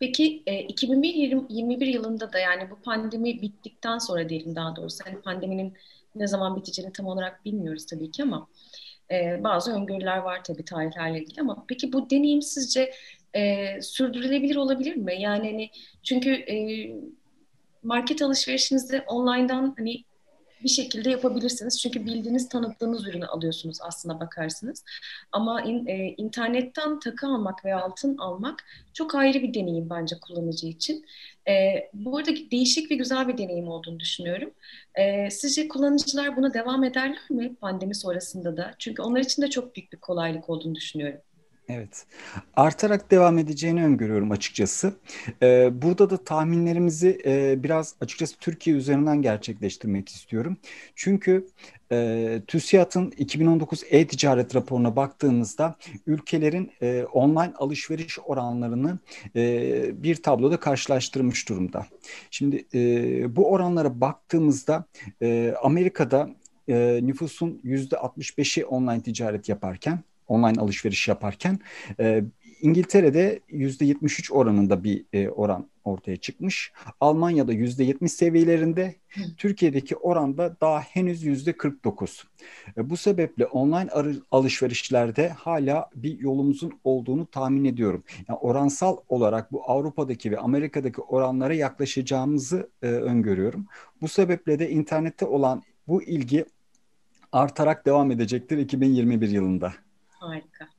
Peki e, 2021 yılında da yani bu pandemi bittikten sonra diyelim daha doğrusu hani pandeminin ne zaman biteceğini tam olarak bilmiyoruz tabii ki ama e, bazı öngörüler var tabii tarihlerle ilgili ama peki bu deneyim sizce e, sürdürülebilir olabilir mi? Yani hani çünkü e, market alışverişinizde online'dan hani bir şekilde yapabilirsiniz. Çünkü bildiğiniz, tanıttığınız ürünü alıyorsunuz aslına bakarsınız. Ama in, e, internetten takı almak veya altın almak çok ayrı bir deneyim bence kullanıcı için. E, bu arada değişik ve güzel bir deneyim olduğunu düşünüyorum. E, sizce kullanıcılar buna devam ederler mi pandemi sonrasında da? Çünkü onlar için de çok büyük bir kolaylık olduğunu düşünüyorum. Evet. Artarak devam edeceğini öngörüyorum açıkçası. Ee, burada da tahminlerimizi e, biraz açıkçası Türkiye üzerinden gerçekleştirmek istiyorum. Çünkü e, TÜSİAD'ın 2019 e-ticaret raporuna baktığımızda ülkelerin e, online alışveriş oranlarını e, bir tabloda karşılaştırmış durumda. Şimdi e, bu oranlara baktığımızda e, Amerika'da e, nüfusun %65'i online ticaret yaparken online alışveriş yaparken e, İngiltere'de %73 oranında bir e, oran ortaya çıkmış. Almanya'da %70 seviyelerinde, Türkiye'deki oranda daha henüz %49. E, bu sebeple online alışverişlerde hala bir yolumuzun olduğunu tahmin ediyorum. Yani oransal olarak bu Avrupa'daki ve Amerika'daki oranlara yaklaşacağımızı e, öngörüyorum. Bu sebeple de internette olan bu ilgi artarak devam edecektir 2021 yılında. folclórica.